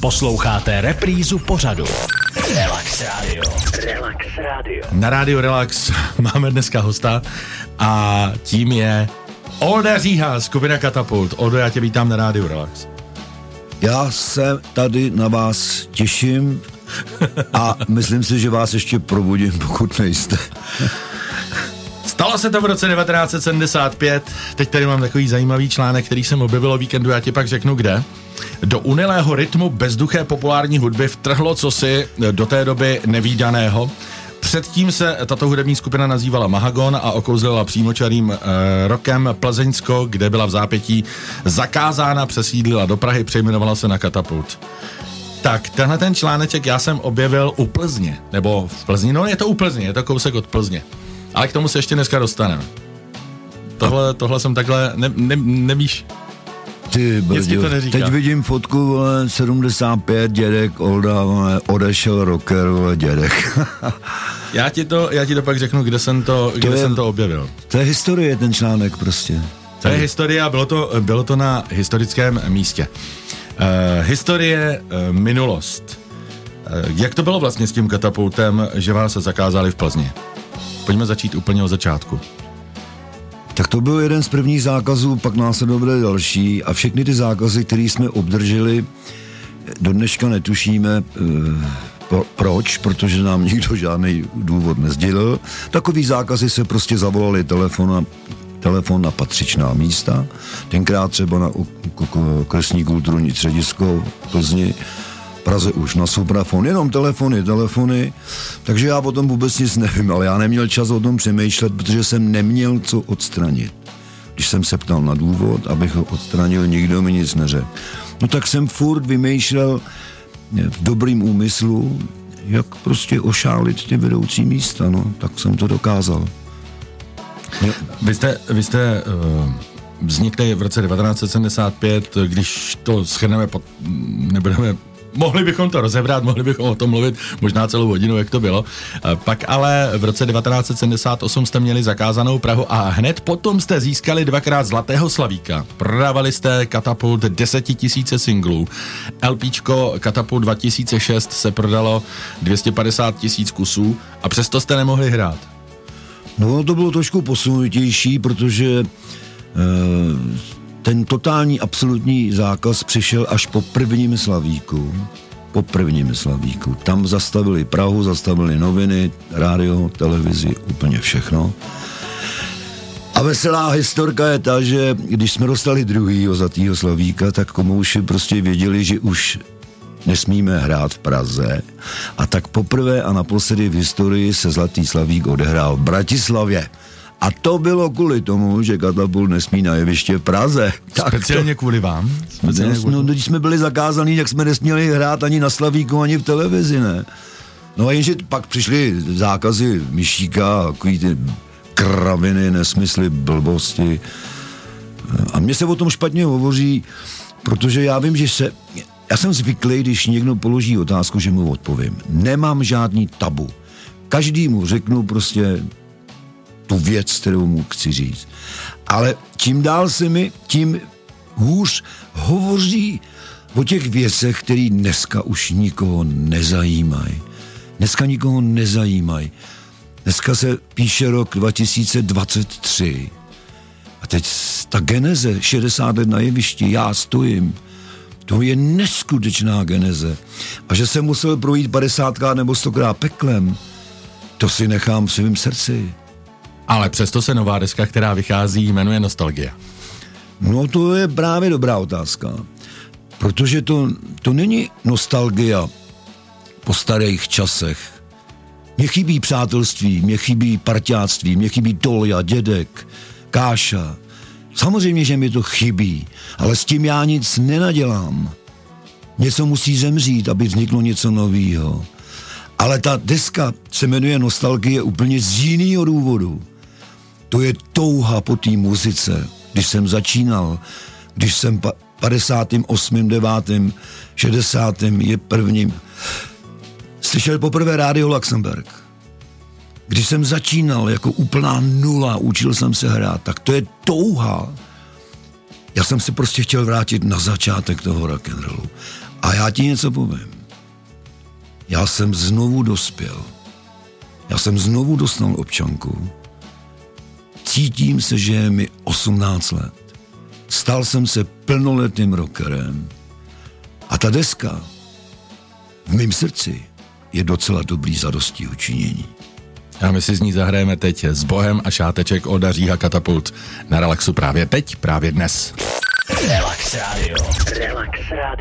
Posloucháte reprízu pořadu. Relax Radio. Relax Radio. Na rádio Relax máme dneska hosta a tím je Olda Říha, skupina Katapult. Oldo, já tě vítám na rádiu Relax. Já se tady na vás těším a myslím si, že vás ještě probudím, pokud nejste. Stalo se to v roce 1975. Teď tady mám takový zajímavý článek, který jsem objevil o víkendu, já ti pak řeknu kde. Do unilého rytmu bezduché populární hudby vtrhlo cosi do té doby nevýdaného. Předtím se tato hudební skupina nazývala Mahagon a okouzlila přímočarým e, rokem Plzeňsko, kde byla v zápětí zakázána, přesídlila do Prahy, přejmenovala se na Katapult. Tak, tenhle ten článeček já jsem objevil u Plzně, nebo v Plzni, no je to u Plzně, je to kousek od Plzně. Ale k tomu se ještě dneska dostaneme. Tohle, tohle jsem takhle, ne, ne, nevíš, Ty to brďo, teď vidím fotku, vole, 75, dědek, Olda, vole, odešel rocker, vole, dědek. já ti to, já ti to pak řeknu, kde jsem to, kde je- jsem to objevil. to je historie, ten článek prostě. To je historie a bylo to, bylo to na historickém místě. Uh, historie, uh, minulost. Uh, jak to bylo vlastně s tím katapultem, že vás se zakázali v Plzni? Pojďme začít úplně od začátku. Tak to byl jeden z prvních zákazů, pak následovali další a všechny ty zákazy, které jsme obdrželi, do dneška netušíme, eh, proč, protože nám nikdo žádný důvod nezdělil. Takový zákazy se prostě zavolali telefon na, telefon na patřičná místa, tenkrát třeba na u- ku- ku- kresní kulturní středisko v Plzni, Praze už na suprafon, jenom telefony, telefony, takže já o tom vůbec nic nevím, ale já neměl čas o tom přemýšlet, protože jsem neměl co odstranit. Když jsem se ptal na důvod, abych ho odstranil, nikdo mi nic neřekl. No tak jsem furt vymýšlel eh, v dobrým úmyslu, jak prostě ošálit ty vedoucí místa, no, tak jsem to dokázal. Vy jste, vy jste uh, vznikli v roce 1975, když to schrneme, pod, nebudeme Mohli bychom to rozebrat, mohli bychom o tom mluvit možná celou hodinu, jak to bylo. Eh, Pak ale v roce 1978 jste měli zakázanou Prahu a hned potom jste získali dvakrát Zlatého Slavíka. Prodávali jste Katapult 10 tisíce singlů. LPčko Katapult 2006 se prodalo 250 tisíc kusů a přesto jste nemohli hrát. No to bylo trošku posunutější, protože eh, ten totální absolutní zákaz přišel až po prvním slavíku. Po prvním slavíku. Tam zastavili Prahu, zastavili noviny, rádio, televizi, úplně všechno. A veselá historka je ta, že když jsme dostali druhýho zlatýho slavíka, tak komouši prostě věděli, že už nesmíme hrát v Praze. A tak poprvé a naposledy v historii se Zlatý Slavík odehrál v Bratislavě. A to bylo kvůli tomu, že katapult nesmí na jeviště v Praze. Tak Speciálně kvůli vám? to, Speciálně kvůli... no, když jsme byli zakázaní, tak jsme nesměli hrát ani na Slavíku, ani v televizi, ne? No a jenže pak přišly zákazy myšíka, takový ty kraviny, nesmysly, blbosti. A mně se o tom špatně hovoří, protože já vím, že se... Já jsem zvyklý, když někdo položí otázku, že mu odpovím. Nemám žádný tabu. Každému řeknu prostě věc, kterou mu chci říct. Ale čím dál se mi, tím hůř hovoří o těch věcech, které dneska už nikoho nezajímají. Dneska nikoho nezajímají. Dneska se píše rok 2023 a teď ta geneze, 60 let na jevišti, já stojím, to je neskutečná geneze. A že jsem musel projít 50 nebo 100 peklem, to si nechám v svém srdci. Ale přesto se nová deska, která vychází, jmenuje Nostalgia. No to je právě dobrá otázka. Protože to, to není nostalgia po starých časech. Mně chybí přátelství, mně chybí parťáctví, mně chybí Tolja, dědek, Káša. Samozřejmě, že mi to chybí, ale s tím já nic nenadělám. Něco musí zemřít, aby vzniklo něco nového. Ale ta deska se jmenuje Nostalgie úplně z jiného důvodu. To je touha po té muzice. Když jsem začínal, když jsem pa- 58., 9., 60. je prvním. Slyšel poprvé rádio Luxemburg. Když jsem začínal jako úplná nula, učil jsem se hrát, tak to je touha. Já jsem se prostě chtěl vrátit na začátek toho rock'n'rollu. A já ti něco povím. Já jsem znovu dospěl. Já jsem znovu dostal občanku. Cítím se, že je mi 18 let. Stal jsem se plnoletým rockerem. A ta deska v mém srdci je docela dobrý zadosti učinění. A my si z ní zahrajeme teď s Bohem a šáteček od Daříha Katapult na Relaxu právě teď, právě dnes. Relax Radio. Relax Radio.